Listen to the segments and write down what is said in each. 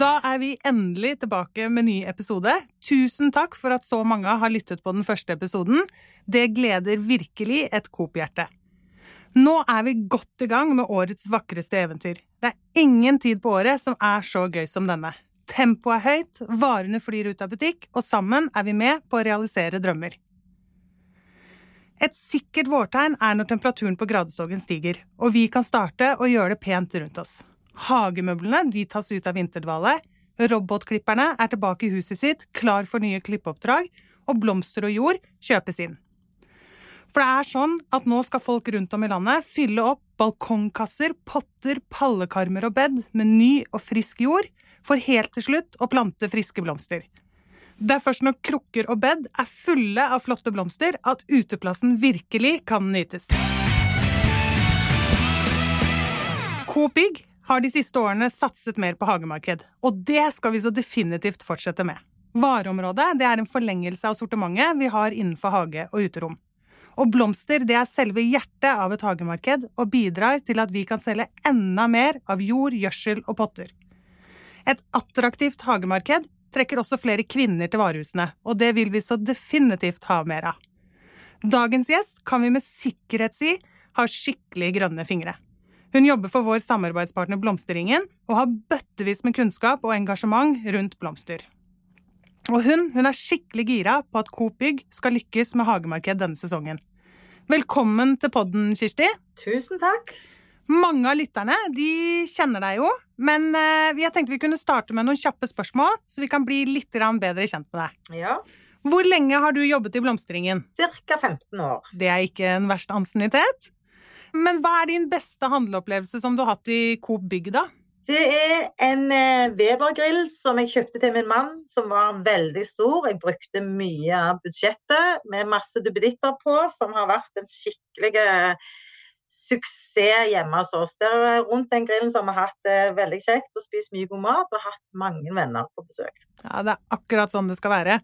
Da er vi endelig tilbake med ny episode. Tusen takk for at så mange har lyttet på den første episoden. Det gleder virkelig et Coop-hjerte. Nå er vi godt i gang med årets vakreste eventyr. Det er ingen tid på året som er så gøy som denne. Tempoet er høyt, varene flyr ut av butikk, og sammen er vi med på å realisere drømmer. Et sikkert vårtegn er når temperaturen på gradestokken stiger, og vi kan starte å gjøre det pent rundt oss. Hagemøblene de tas ut av vinterdvale, robotklipperne er tilbake i huset sitt, klar for nye klippeoppdrag, og blomster og jord kjøpes inn. For det er sånn at nå skal folk rundt om i landet fylle opp balkongkasser, potter, pallekarmer og bed med ny og frisk jord, for helt til slutt å plante friske blomster. Det er først når krukker og bed er fulle av flotte blomster at uteplassen virkelig kan nytes. Coop Big har de siste årene satset mer på hagemarked, og det skal vi så definitivt fortsette med. Vareområdet det er en forlengelse av sortimentet vi har innenfor hage og uterom. Og blomster det er selve hjertet av et hagemarked og bidrar til at vi kan selge enda mer av jord, gjødsel og potter. Et attraktivt hagemarked trekker også flere kvinner til varehusene, og det vil vi så definitivt ha mer av. Dagens gjest kan vi med sikkerhet si har skikkelig grønne fingre. Hun jobber for vår samarbeidspartner Blomsterringen og har bøttevis med kunnskap og engasjement rundt blomster. Og hun, hun er skikkelig gira på at Coop Bygg skal lykkes med hagemarked denne sesongen. Velkommen til podden, Kirsti. Tusen takk. Mange av lytterne de kjenner deg jo, men eh, jeg tenkte vi kunne starte med noen kjappe spørsmål, så vi kan bli litt bedre kjent med deg. Ja, Hvor lenge har du jobbet i Blomstringen? Ca. 15 år. Det er ikke en verst ansiennitet. Men hva er din beste handleopplevelse som du har hatt i Coop Bygg, da? Det er en eh, Weber-grill som jeg kjøpte til min mann, som var veldig stor. Jeg brukte mye av budsjettet med masse duppeditter på, som har vært en skikkelig eh, suksess hjemme hos oss. Der eh, rundt den grillen som har vi hatt det veldig kjekt og spist mye god mat og hatt mange venner på besøk. Ja, det er akkurat sånn det skal være.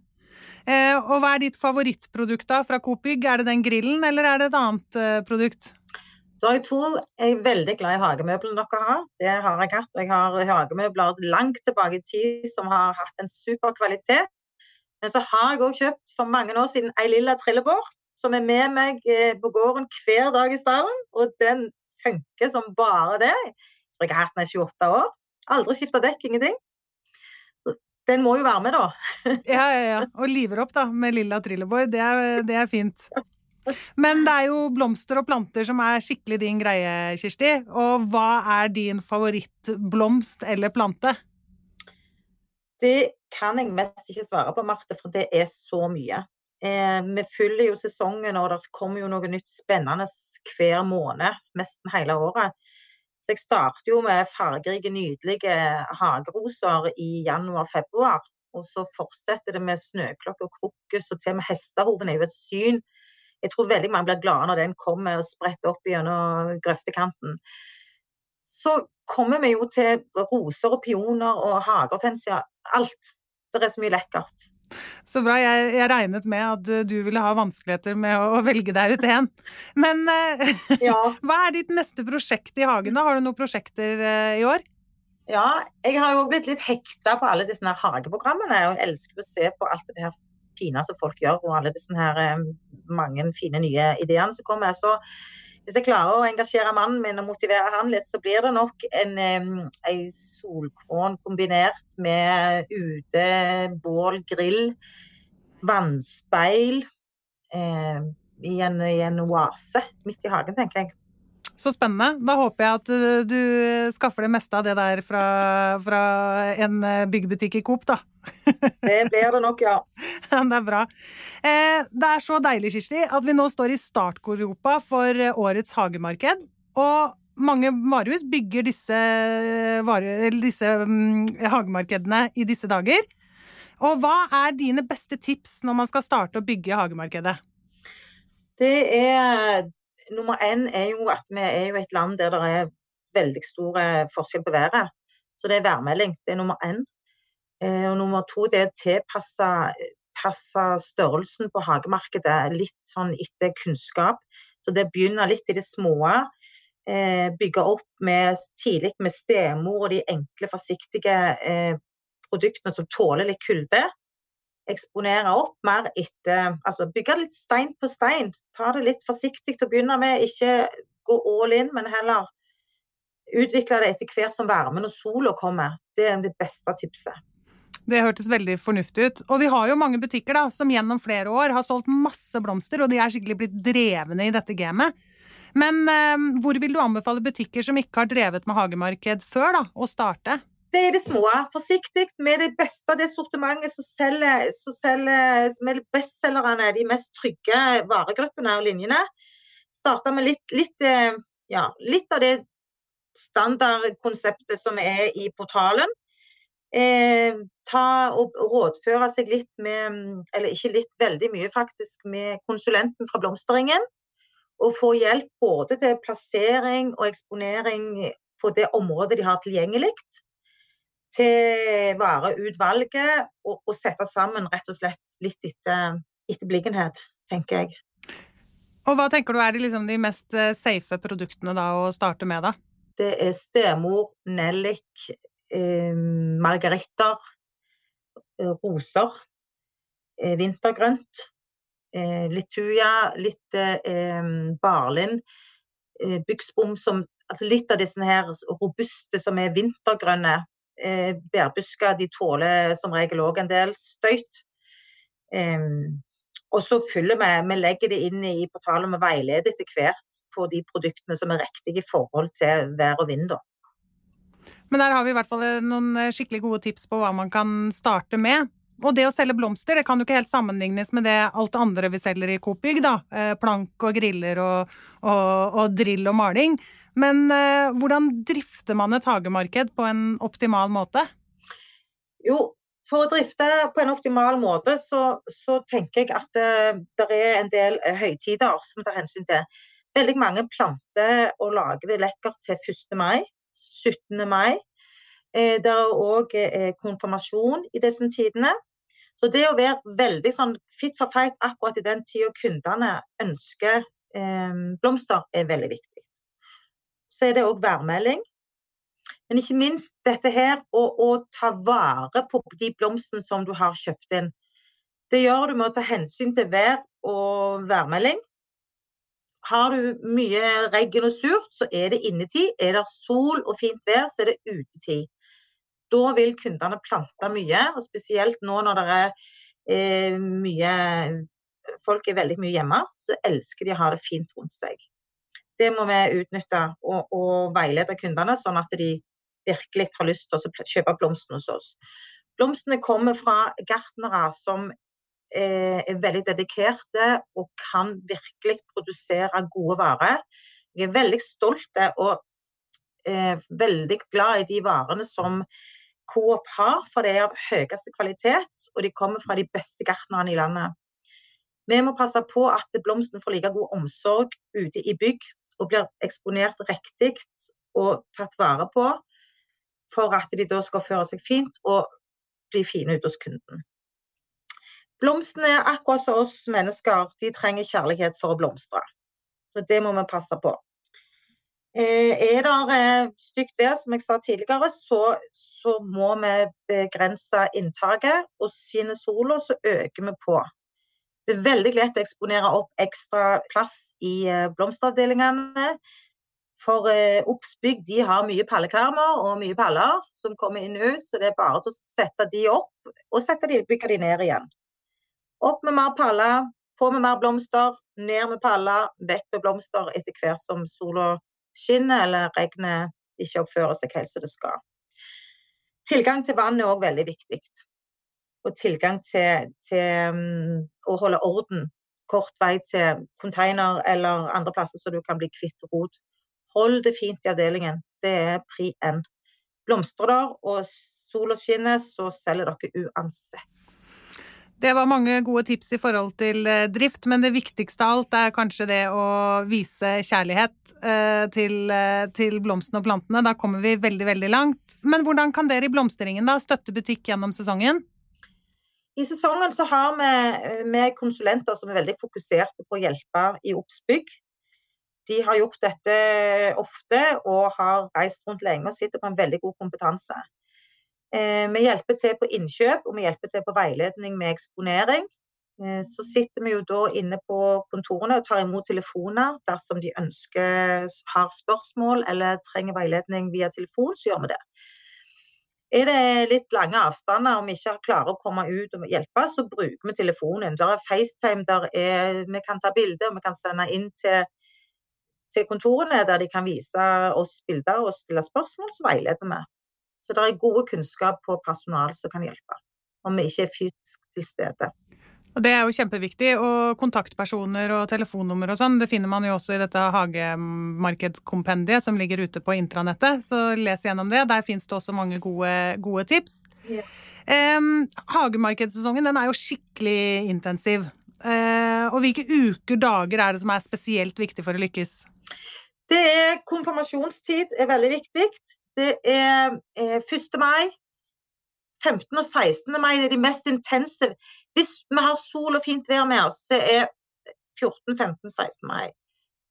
Eh, og hva er ditt favorittprodukt da fra Coop Bygg? Er det den grillen, eller er det et annet eh, produkt? Så har jeg to Jeg er veldig glad i hagemøblene dere har. Det har jeg hatt. Og jeg har hagemøbler langt tilbake i tid som har hatt en super kvalitet. Men så har jeg òg kjøpt for mange år siden ei lilla trillebår som er med meg eh, på gården hver dag i stallen. Og den funker som bare det. Tror jeg har hatt den i 28 år. Aldri skifta dekk, ingenting. Den må jo være med, da. Ja, ja, ja. Og liver opp, da, med lilla trillebår. Det det er fint. Men det er jo blomster og planter som er skikkelig din greie, Kirsti. Og hva er din favorittblomst eller plante? Det kan jeg mest ikke svare på, Marte, for det er så mye. Eh, vi fyller jo sesongen, og det kommer jo noe nytt spennende hver måned, nesten hele året. Så jeg starter jo med fargerike, nydelige hageroser i januar-februar. Og så fortsetter det med snøklokke og krokus, og til og med hestehoven er jo et syn. Jeg tror veldig mange blir glade når den kommer og spretter opp gjennom grøftekanten. Så kommer vi jo til roser og pioner og hageortensia. Alt. Det er så mye lekkert. Så bra. Jeg, jeg, regnet med at du ville ha vanskeligheter med å, velge deg ut én. Men eh, Ja. hva er ditt neste prosjekt i hagen, da? Har du noen prosjekter eh, i år? Ja, jeg har jo blitt litt hekta på alle disse hageprogrammene. Og jeg elsker å se på alt det her fine som folk gjør, og alle disse her eh, mange fine nye ideene som kommer. Så hvis jeg klarer å engasjere mannen min og motivere han litt, så blir det nok en, en solkron kombinert med ute, bål, grill, vannspeil. Eh, i, en, I en oase midt i hagen, tenker jeg. Så spennende. Da håper jeg at uh, du skaffer det meste av det der fra, fra en byggebutikk i Coop, da. Det blir det nok, ja. Det er bra. Eh, det er så deilig, Kirsti, at vi nå står i startgropa for eh, årets hagemarked. Og mange varehus bygger disse, vare, disse mm, hagemarkedene i disse dager. Og hva er dine beste tips når man skal starte å bygge hagemarkedet? Det er Nummer én er jo at vi er jo et land der det er veldig stor eh, forskjell på været. Så det er værmelding. Det er nummer én. Eh, og nummer to det er tilpasse passe størrelsen på hagemarkedet litt sånn etter kunnskap. Så det begynner litt i det små. eh, bygge opp med, tidlig med stemor og de enkle, forsiktige eh, produktene som tåler litt kulde. Eksponere opp mer etter Altså bygge litt stein på stein. Ta det litt forsiktig til å begynne med. Ikke gå all in, men heller utvikle det etter hvert som varmen og sola kommer. Det er det beste tipset. Det hørtes veldig fornuftig ut. Og vi har jo mange butikker da, som gjennom flere år har solgt masse blomster, og de er skikkelig blitt drevne i dette gamet. Men eh, hvor vil du anbefale butikker som ikke har drevet med hagemarked før, da, å starte? Det er det små. Forsiktig med det beste av det sortimentet som selger, som, selger, som er bestselgerne, de mest trygge varegruppene og linjene. Starte med litt, litt, eh, ja, litt av det standardkonseptet som er i portalen. Eh, ta og rådføre seg litt med, eller ikke litt, veldig mye faktisk, med konsulenten fra Blomsteringen. Og få hjelp både til plassering og eksponering på det området de har tilgjengelig til vareutvalget og, og sette sammen rett og slett litt etter, etter beliggenhet, tenker jeg. Og hva tenker du er de, liksom, de mest eh, safe produktene da å starte med, da? Det er stemor, nellik, eh, margaritter, eh, roser, eh, vintergrønt, eh, litt tuja, litt barlind, byggsbom som altså Litt av disse her robuste som er vintergrønne, bærbusker de tåler som regel òg en del støyt. Og så fyller vi, vi legger det inn i portalen vi veileder etter hvert på de produktene som er riktige i forhold til vær og vind. Men der har vi i hvert fall eh, noen eh, skikkelig gode tips på hva man kan starte med. Og det å selge blomster det kan jo ikke helt sammenlignes med det alt det andre vi selger i Coop Bygg. Eh, plank og griller og, og, og drill og maling. Men eh, hvordan drifter man et hagemarked på en optimal måte? Jo, for å drifte på en optimal måte, så, så tenker jeg at uh, det er en del høytider som tar hensyn til. Veldig mange planter og lager det lekkert til 1. mai, 17. mai. Eh, det er òg konfirmasjon i disse tidene. Så det å være veldig sånn fit for fight akkurat i den tida kundene ønsker blomster, er veldig viktig så er det òg værmelding. Men ikke minst dette her å, å, ta vare på de blomstene som du har kjøpt inn. Det gjør du med å ta hensyn til vær og værmelding. Har du mye regn og surt, så er det innetid. Er det sol og fint vær, så er det utetid. Da vil kundene plante mye, og spesielt nå når det er eh, mye Folk er veldig mye hjemme, så elsker de å ha det fint rundt seg. Det må vi utnytte og, og veilede kundene, sånn at de virkelig har lyst til å kjøpe blomstene hos oss. Blomstene kommer fra gartnere som er veldig dedikerte og kan virkelig produsere gode varer. Jeg er veldig stolt og eh, veldig glad i de varene som Coop har, for det er av høyeste kvalitet, og de kommer fra de beste gartnerne i landet. Vi må passe på at blomsten får like god omsorg ute i bygg og blir eksponert riktig og tatt vare på for at de da skal føre seg fint og bli fine ute hos kunden. Blomstene er akkurat som oss mennesker, de trenger kjærlighet for å blomstre. Så det må vi passe på. Eh, er det eh, stygt vær, som jeg sa tidligere, så, så må vi begrense inntaket. Og skinner sola, så øker vi på. Det er veldig lett å eksponere opp ekstra plass i eh, blomsteravdelingene. For Obsbygg de har mye pallekarmer og mye paller som kommer inn og ut, så det er bare å sette de opp og sette de, bygge de ned igjen. Opp med mer paller, på med mer blomster, ned med paller, vekk med blomster etter hvert som sola skinner eller regnet ikke oppfører seg helt som det skal. Tilgang til vann er òg veldig viktig og tilgang til, til um, å holde orden. Kort vei til container eller andre plasser så du kan bli kvitt rot. Hold det fint i avdelingen. Det er pri N. Blomstrer der og sola skinner, så selger dere uansett. Det var mange gode tips i forhold til eh, drift, men det viktigste av alt er kanskje det å vise kjærlighet eh, til, eh, til blomstene og plantene. Da kommer vi veldig, veldig langt. Men hvordan kan dere i Blomsteringen da støtte butikk gjennom sesongen? I sesongen så har vi, vi, konsulenter som er veldig fokuserte på å hjelpe i Obsbygg. de har gjort dette ofte og har reist rundt lenge og sitter på en veldig god kompetanse. Eh, vi hjelper til på innkjøp og vi hjelper til på veiledning med eksponering. Eh, så sitter vi jo da inne på kontorene og tar imot telefoner dersom de ønsker, har spørsmål eller trenger veiledning via telefon, så gjør vi det. Er det litt lange avstander og vi ikke klarer å komme ut og hjelpe, så bruker vi telefonen. Der er FaceTime, der er, vi kan ta bilder og vi kan sende inn til, til kontorene der de kan vise oss bilder og stille spørsmål, så veileder vi. Så det er gode kunnskap på personal som kan hjelpe, om vi ikke er fysisk til stede. Og Det er jo kjempeviktig. Og kontaktpersoner og telefonnummer og sånn, det finner man jo også i dette hagemarkedskompendiet som ligger ute på intranettet. Så les gjennom det. Der fins det også mange gode, gode tips. Yeah. Um, hagemarkedssesongen den er jo skikkelig intensiv. Uh, og hvilke uker, dager er det som er spesielt viktig for å lykkes? Det er konfirmasjonstid er veldig viktig. Det er 1. Eh, mai, 15. og 16. mai er de mest intense. Hvis vi har sol og fint vær med oss, så er 14., 15., 16. mai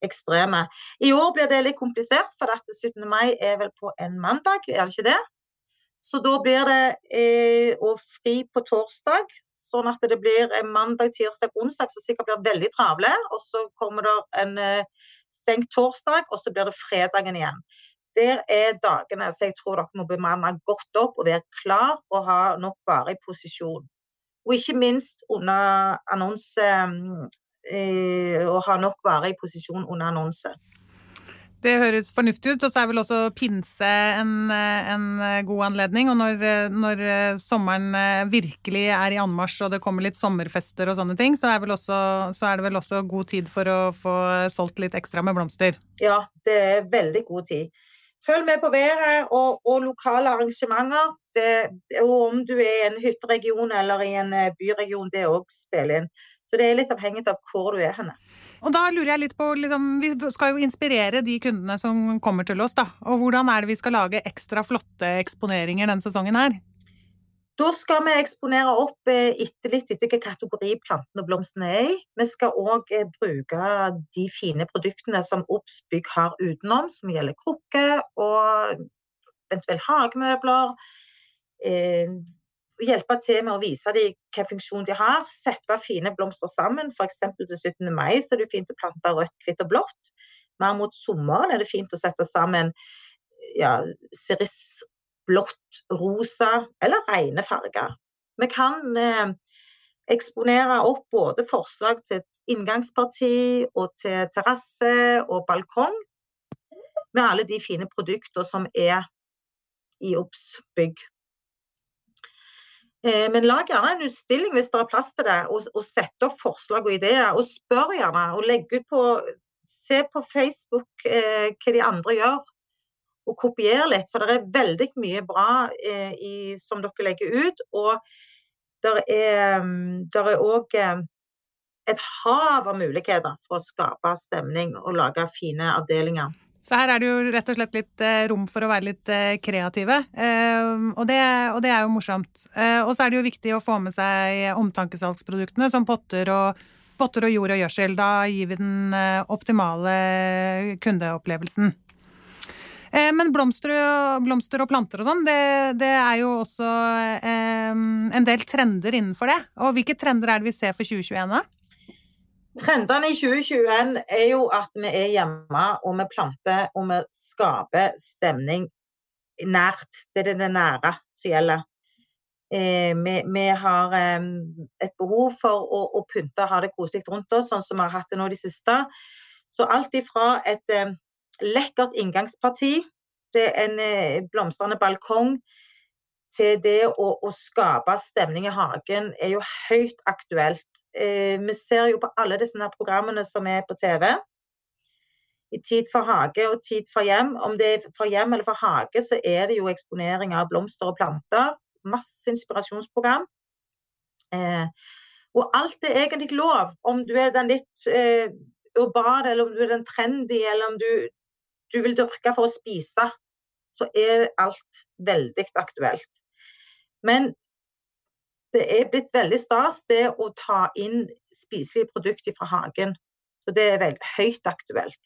ekstreme. I år blir det litt komplisert, for at 17. mai er vel på en mandag, er det ikke det? Så da blir det eh, og fri på torsdag, sånn at det blir mandag, tirsdag, onsdag som sikkert blir veldig travle. Og så kommer det en eh, stengt torsdag, og så blir det fredagen igjen. Der er dagene så jeg tror dere må bemanne godt opp og være klar og ha nok varer i posisjon. Og ikke minst under annonse eh, å ha nok varer i posisjon under annonse. Det høres fornuftig ut. Og så er vel også pinse en, en god anledning. Og når, når, sommeren virkelig er i anmarsj og det kommer litt sommerfester og sånne ting, så er, også, så er, det vel også god tid for å få solgt litt ekstra med blomster? Ja, det er veldig god tid. Følg med på været og, og lokale arrangementer. Det, og om du er i en hytteregion eller i en eh, byregion, det òg spiller inn. Så det er litt avhengig av hvor du er henne. Og da lurer jeg litt på, liksom, Vi skal jo inspirere de kundene som kommer til oss. da, og Hvordan er det vi skal lage ekstra flotte eksponeringer denne sesongen her? Da skal vi eksponere opp eh, etter litt etter hvilken kategori plantene og blomstene er i. Vi skal òg eh, bruke de fine produktene som Obs bygg har utenom, som gjelder krukker og eventuelt hagemøbler. Eh, hjelpe til med å vise dem hvilken funksjon de har. Sette fine blomster sammen. F.eks. til 17. mai så er det fint å plante rødt, hvitt og blått. Mer mot sommeren er det fint å sette sammen ja, blått, rosa eller rene farger. Vi kan eh, eksponere opp både forslag til et inngangsparti og til terrasse og balkong, med alle de fine produktene som er i Obs bygg. Eh, men lag gjerne en utstilling hvis det er plass til det, og, og sett opp forslag og ideer. Og spør gjerne, og legg ut på Se på Facebook eh, hva de andre gjør og kopiere litt. For det er veldig mye bra eh, i, som dere legger ut. Og det er òg eh, et hav av muligheter for å skape stemning og lage fine avdelinger. Så her er det jo rett og slett litt eh, rom for å være litt eh, kreative, og det, og det, er jo morsomt. Og så er det jo viktig å få med seg omtankesalgsproduktene som potter og, potter og jord og gjødsel. Da gir vi den optimale kundeopplevelsen. Eh, men blomster, blomster, og planter og sånn, det, det, er jo også eh, en del trender innenfor det. Og hvilke trender er det vi ser for 2021 da? Trendene i 2021 er jo at vi er hjemme og vi planter og vi skaper stemning nært. Det er det nære som gjelder. Eh, vi, vi, har eh, et behov for å, å pynte og ha det koselig rundt oss, sånn som vi har hatt det nå de siste. Så alt ifra et eh, lekkert inngangsparti Det er en eh, blomstrende balkong til det å, å, skape stemning i hagen er jo høyt aktuelt. Eh, vi ser jo på alle disse her programmene som er på TV. I Tid for hage og Tid for hjem. Om det er for hjem eller for hage, så er det jo eksponering av blomster og planter. Masse inspirasjonsprogram. Eh, og alt er egentlig lov. Om du er den litt eh, urbane, eller om du er den trendy, eller om du du vil dyrke for å spise, så er alt veldig aktuelt. Men det er blitt veldig stas det å ta inn spiselige produkter fra hagen. Så det er veldig høyt aktuelt.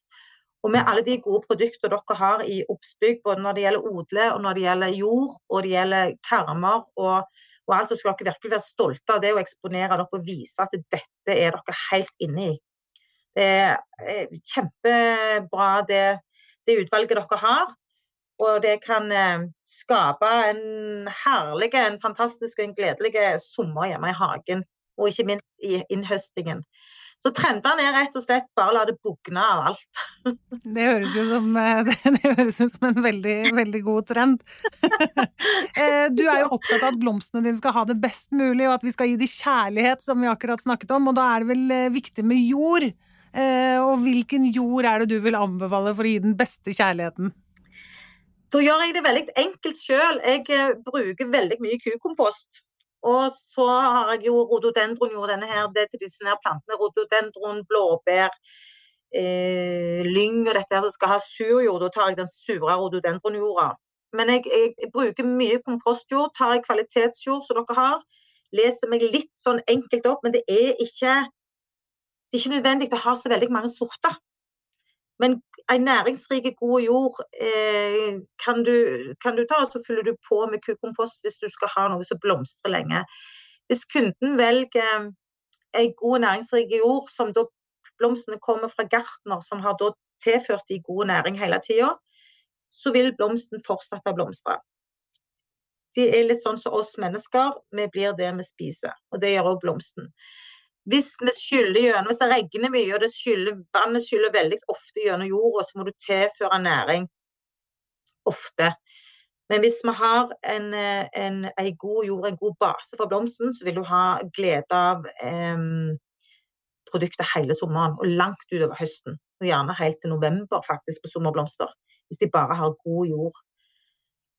Og med alle de gode produktene dere har i Obsbygg, både når det gjelder odle, og når det gjelder jord, og det gjelder karmer og, og alt, så skal dere virkelig være stolte av det å eksponere dere og vise at dette er dere helt inne i. Det er kjempebra det, det utvalget dere har. Og det kan eh, skape en herlig, en fantastisk og en gledelig sommer hjemme i hagen. Og ikke minst i innhøstingen. Så trendene er rett og slett bare la det bugne av alt. Det høres jo som, eh, det høres ut som en veldig, veldig god trend. Eh, du er jo opptatt av at blomstene dine skal ha det best mulig, og at vi skal gi dem kjærlighet, som vi akkurat snakket om. Og da er det vel viktig med jord. Og hvilken jord er det du vil anbefale for å gi den beste kjærligheten? Da gjør jeg det veldig enkelt sjøl. Jeg bruker veldig mye kukompost. Og så har jeg jo rododendron, jo denne her, det til disse her plantene. Rododendron, blåbær, eh, lyng og dette her som skal ha sur jord. Da tar jeg den sure rododendronjorda. Men jeg, jeg, jeg, bruker mye kompostjord. Tar jeg kvalitetsjord som dere har. Leser meg litt sånn enkelt opp, men det er ikke det er ikke nødvendig å ha så veldig mange sorter. Men en næringsrik, god jord eh, kan, du, kan, du, ta, og så fyller du på med kukompost hvis du skal ha noe som blomstrer lenge. Hvis kunden velger en god næringsrik jord, som da blomstene kommer fra gartner, som har da tilført de god næring hele tida, så vil blomsten fortsette å blomstre. De er litt sånn som oss mennesker, vi blir det vi spiser. Og det gjør òg blomsten. Hvis vi skyller gjennom, hvis det regner mye og det skyller, vannet skyller veldig ofte gjennom jorda, så må du tilføre næring ofte. Men hvis vi har en, en, en, god jord, en god base for blomsten, så vil du ha glede av eh, produktet hele sommeren og langt utover høsten. Og gjerne helt til november faktisk på sommerblomster. Hvis de bare har god jord.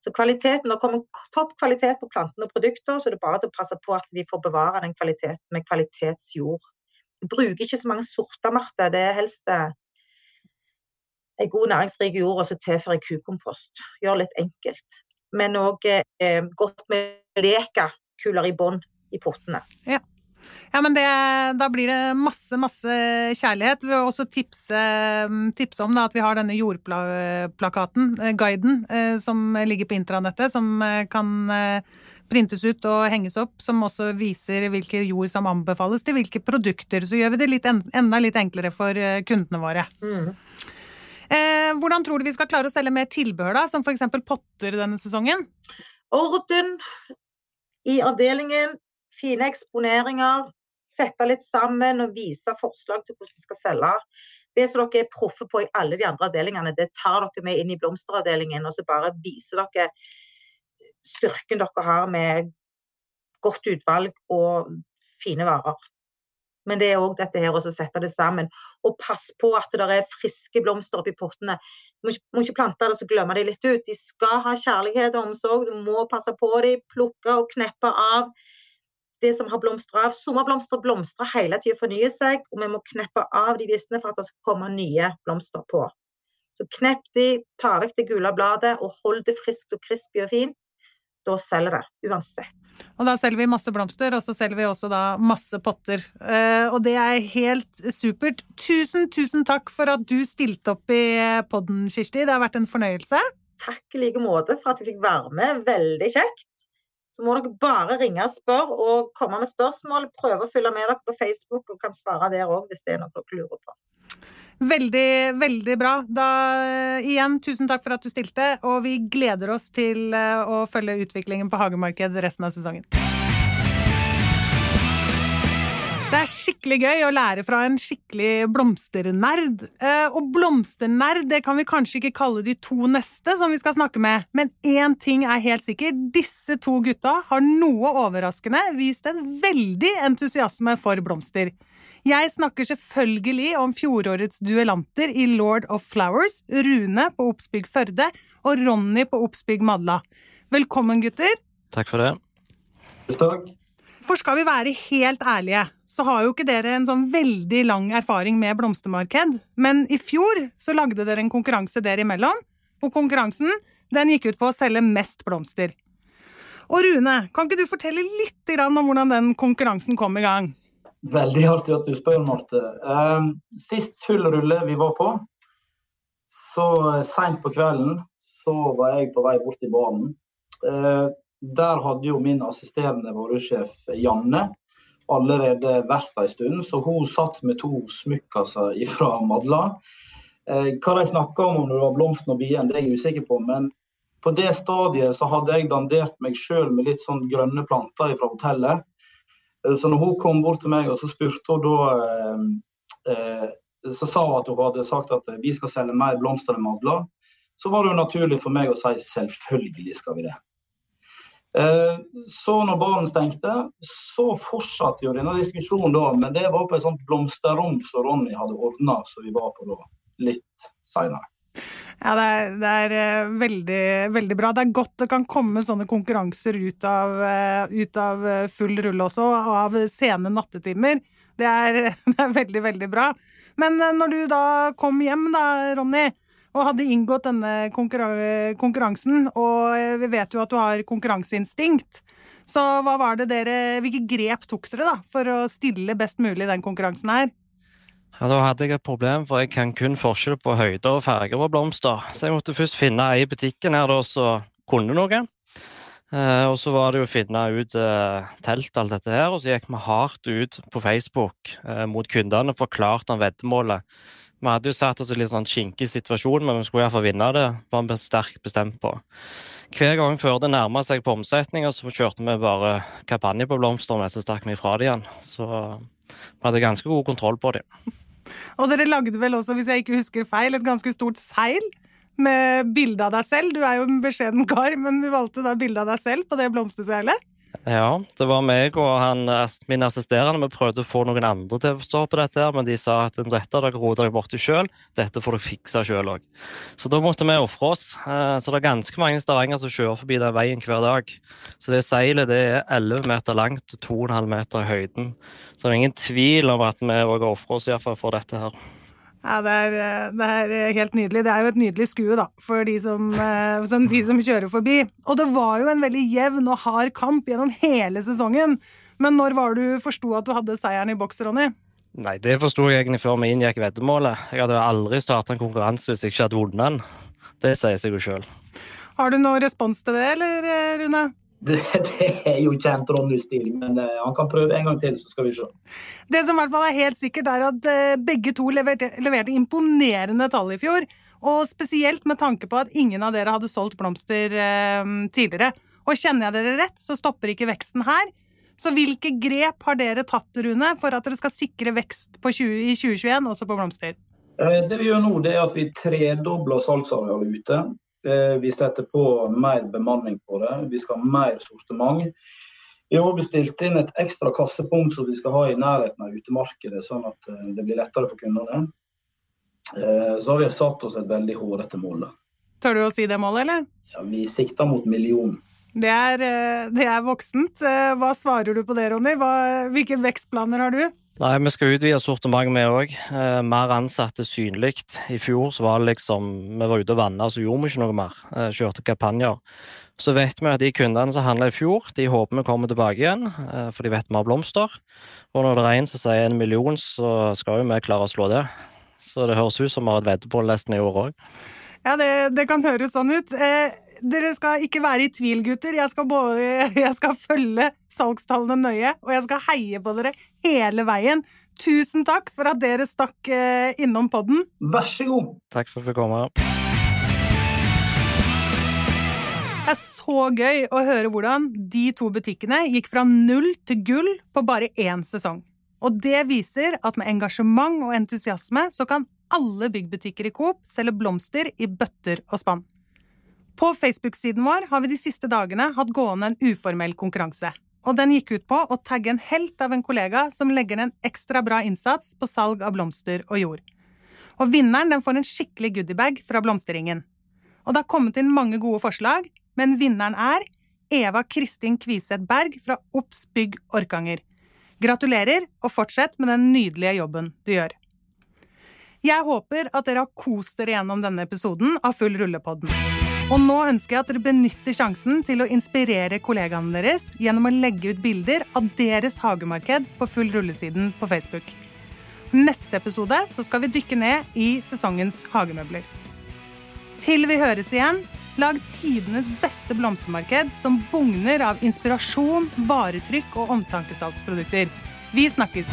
Så kvaliteten, Det kommer topp kvalitet på plantene og produkter, så det er bare å passe på at de får bevare den kvaliteten med kvalitetsjord. Vi bruker ikke så mange sorter, Marte. Det er helst eh, en god næringsrik jord og så tilfører kukompost. Gjør litt enkelt. Men òg eh, godt med lekakuler i bånn i pottene. Ja. Ja, men det, da blir det masse, masse kjærlighet. Vi vil også tipse, tipse om da, at vi har denne jordplakaten, eh, guiden, eh, som ligger på intranettet, som eh, kan printes ut og henges opp, som også viser hvilke jord som anbefales til hvilke produkter. Så gjør vi det litt, enda litt enklere for kundene våre. Mm. hvordan tror du vi skal klare å selge mer tilbehør, da, som f.eks. potter denne sesongen? Orden i avdelingen, fine eksponeringer, sette litt sammen og vise forslag til hvordan de skal selge. Det som dere er proffe på i alle de andre avdelingene, det tar dere med inn i blomsteravdelingen. Og så bare viser dere styrken dere har med godt utvalg og fine varer. Men det er òg dette her å sette det sammen. Og pass på at det er friske blomster oppi pottene. Du må må ikke plante det så glemme de litt ut. De skal ha kjærlighet og omsorg. Du må passe på dem, plukke og kneppe av det som har blomstra av. Sommerblomster blomstrer hele tida, fornyer seg, og vi må kneppe av de visne for at det skal komme nye blomster på. Så knepp de, ta vekk det gule bladet og hold det friskt og crispy og fint. Da selger det uansett. Og da selger vi masse blomster, og så selger vi også da masse potter. Uh, og det er helt supert. Tusen, tusen takk for at du stilte opp i podden, Kirsti. Det har vært en fornøyelse. Takk i like måte for at jeg fikk være med. Veldig kjekt så må dere bare ringe og spørre og komme med spørsmål. Prøve å følge med dere på Facebook og kan svare der òg hvis det er noe dere lurer på. Veldig, veldig bra. Da igjen, tusen takk for at du stilte, og vi gleder oss til eh, å følge utviklingen på hagemarked resten av sesongen. Det er skikkelig gøy å lære fra en skikkelig blomsternerd. Eh, og blomsternerd det kan vi kanskje ikke kalle de to neste som vi skal snakke med, men én ting er helt sikker. Disse to gutta har noe overraskende vist en veldig entusiasme for blomster. Jeg snakker selvfølgelig om fjorårets duellanter i Lord of Flowers, Rune på Oppsbygg Førde og Ronny på Oppsbygg Madla. Velkommen, gutter. Takk for det. Takk. For skal vi være helt ærlige, så har jo ikke dere en sånn veldig lang erfaring med blomstermarked, men i fjor så lagde dere en konkurranse dere imellom, og konkurransen den gikk ut på å selge mest blomster. Og Rune, kan ikke du fortelle litt om hvordan den konkurransen kom i gang? Veldig artig at du spør, Marte. Um, sist full rulle vi var på, så seint på kvelden så var jeg på vei bort til banen. Der hadde jo min assisterende varesjef Janne allerede vært en stund, så hun satt med to smykker fra Madla. Hva de snakka om om det var blomsten og bien, det er jeg usikker på. Men på det stadiet så hadde jeg dandert meg sjøl med litt sånn grønne planter fra hotellet. Så når hun kom bort til meg og så spurte hun da eh, så sa hun at hun hadde sagt at vi skal selge mer blomster enn madler, så var det jo naturlig for meg å si selvfølgelig skal vi det. Eh, så når baren stengte, så fortsatte jo denne diskusjonen da, men det var på et sånt blomsterrom som Ronny hadde ordna, så vi var på da litt seinere. Ja, det er, det er uh, veldig, veldig bra. Det er godt det kan komme sånne konkurranser ut av, uh, ut av full rulle også, av sene nattetimer. Det er, det er veldig, veldig bra. Men eh, når du da kom hjem, da, Ronny, og hadde inngått denne konkurransen, og eh, vi vet jo at du har konkurranseinstinkt, så hva var det dere, hvilke grep tok dere da, for å stille best mulig i den konkurransen her? Ja, Da hadde jeg et problem, for jeg kan kun forskjell på høyder og farger på blomster. Så jeg måtte først finne ei i butikken her da, som kunne noe. Eh, og så var det jo å finne ut eh, telt, alt dette her. Og så gikk vi hardt ut på Facebook eh, mot kundene og forklarte om veddemålet. Vi hadde jo satt oss i litt sånn skinkig situasjon, men vi skulle iallfall vinne det. var vi sterkt bestemt på. Hver gang før det nærma seg på omsetninga, så kjørte vi bare kampanje på blomster, og så stakk vi ifra det igjen. Så vi hadde ganske god kontroll på dem. Og dere lagde vel også, hvis jeg ikke husker feil, et ganske stort seil med bilde av deg selv. Du er jo en beskjeden kar, men du valgte da bilde av deg selv på det blomsterseilet. Ja, det var meg og han, min assisterende. Vi prøvde å få noen andre til å stå på dette, men de sa at dette dere roter dere borti sjøl, dette får dere fikse sjøl òg. Så da måtte vi ofre oss. Eh, så det er ganske mange stavanger som kjører forbi den veien hver dag. Så det seilet det er 11 meter langt og 2,5 meter i høyden. Så det er ingen tvil om at vi òg ofrer oss iallfall for dette her. Ja, det er, eh, det er, eh, helt nydelig. Det er jo et nydelig skue, da, for de som, eh, som, de som kjører forbi. Og det var jo en veldig jevn og hard kamp gjennom hele sesongen. Men når var du forsto at du hadde seieren i boks, Ronny? Nei, det forsto jeg egentlig før vi inngikk veddemålet. Jeg hadde aldri starta en konkurranse hvis jeg ikke hadde vunnet den. Det sier seg jo sjøl. Har du noen respons til det, eller Rune? Det, det, er jo kjent Ronny-stil, men uh, han kan prøve en gang til, så skal vi se. Det som i hvert fall er helt sikkert, er at uh, begge to leverte, leverte, imponerende tall i fjor. Og spesielt med tanke på at ingen av dere hadde solgt blomster uh, tidligere. Og kjenner jeg dere rett, så stopper ikke veksten her. Så hvilke grep har dere tatt, Rune, for at dere skal sikre vekst 20, i 2021 også på blomster? Det vi gjør nå, det er at vi tredobler salgsarealet ute. Eh, vi setter på mer bemanning på det. Vi skal ha mer sortiment. Vi har bestilt inn et ekstra kassepunkt som vi skal ha i nærheten av utemarkedet, sånn at eh, det blir lettere for kundene. Eh, så har vi satt oss et veldig hårete mål. Tør du å si det målet, eller? Ja, Vi sikter mot million. Det er, det er voksent. Hva svarer du på det, Ronny? Hva, hvilke vekstplaner har du? Nei, Vi skal utvide sortimentet, vi òg. Eh, mer ansatte synlig. I fjor så var det liksom Vi var ute og vanna, så gjorde vi ikke noe mer. Eh, kjørte kampanjer. Så vet vi at de kundene som handla i fjor, de håper vi kommer tilbake igjen, eh, for de vet vi har blomster. Og når det er en som sier en million, så skal jo vi klare å slå det. Så det høres ut som vi har et veddemål nesten i år òg. Ja, det, det, kan høres sånn ut. Eh, dere skal ikke være i tvil, gutter. Jeg skal, både, jeg skal følge salgstallene nøye, og jeg skal heie på dere hele veien. Tusen takk for at dere stakk eh, innom podden. Vær så god. Takk for at vi kom. Det er så gøy å høre hvordan de to butikkene gikk fra null til gull på bare én sesong. Og det viser at med engasjement og entusiasme så kan alle byggbutikker i Coop selge blomster i bøtter og spann. På Facebook-siden vår har vi de siste dagene hatt gående en uformell konkurranse. Og den gikk ut på å tagge en helt av en kollega som legger ned en ekstra bra innsats på salg av blomster og jord. Og vinneren den får en skikkelig goodiebag fra Blomsterringen. Og det har kommet inn mange gode forslag, men vinneren er Eva Kristin Kviseth Berg fra Obs Bygg Orkanger. Gratulerer, og fortsett med den nydelige jobben du gjør. Jeg håper at dere har kost dere gjennom denne episoden av Full rullepodden. Og nå ønsker jeg at dere benytter sjansen til å inspirere kollegaene deres gjennom å legge ut bilder av deres hagemarked på full rullesiden på Facebook. Neste episode så skal vi dykke ned i sesongens hagemøbler. Til vi høres igjen, lag tidenes beste blomstermarked som bugner av inspirasjon, varetrykk og omtankesalgsprodukter. Vi snakkes!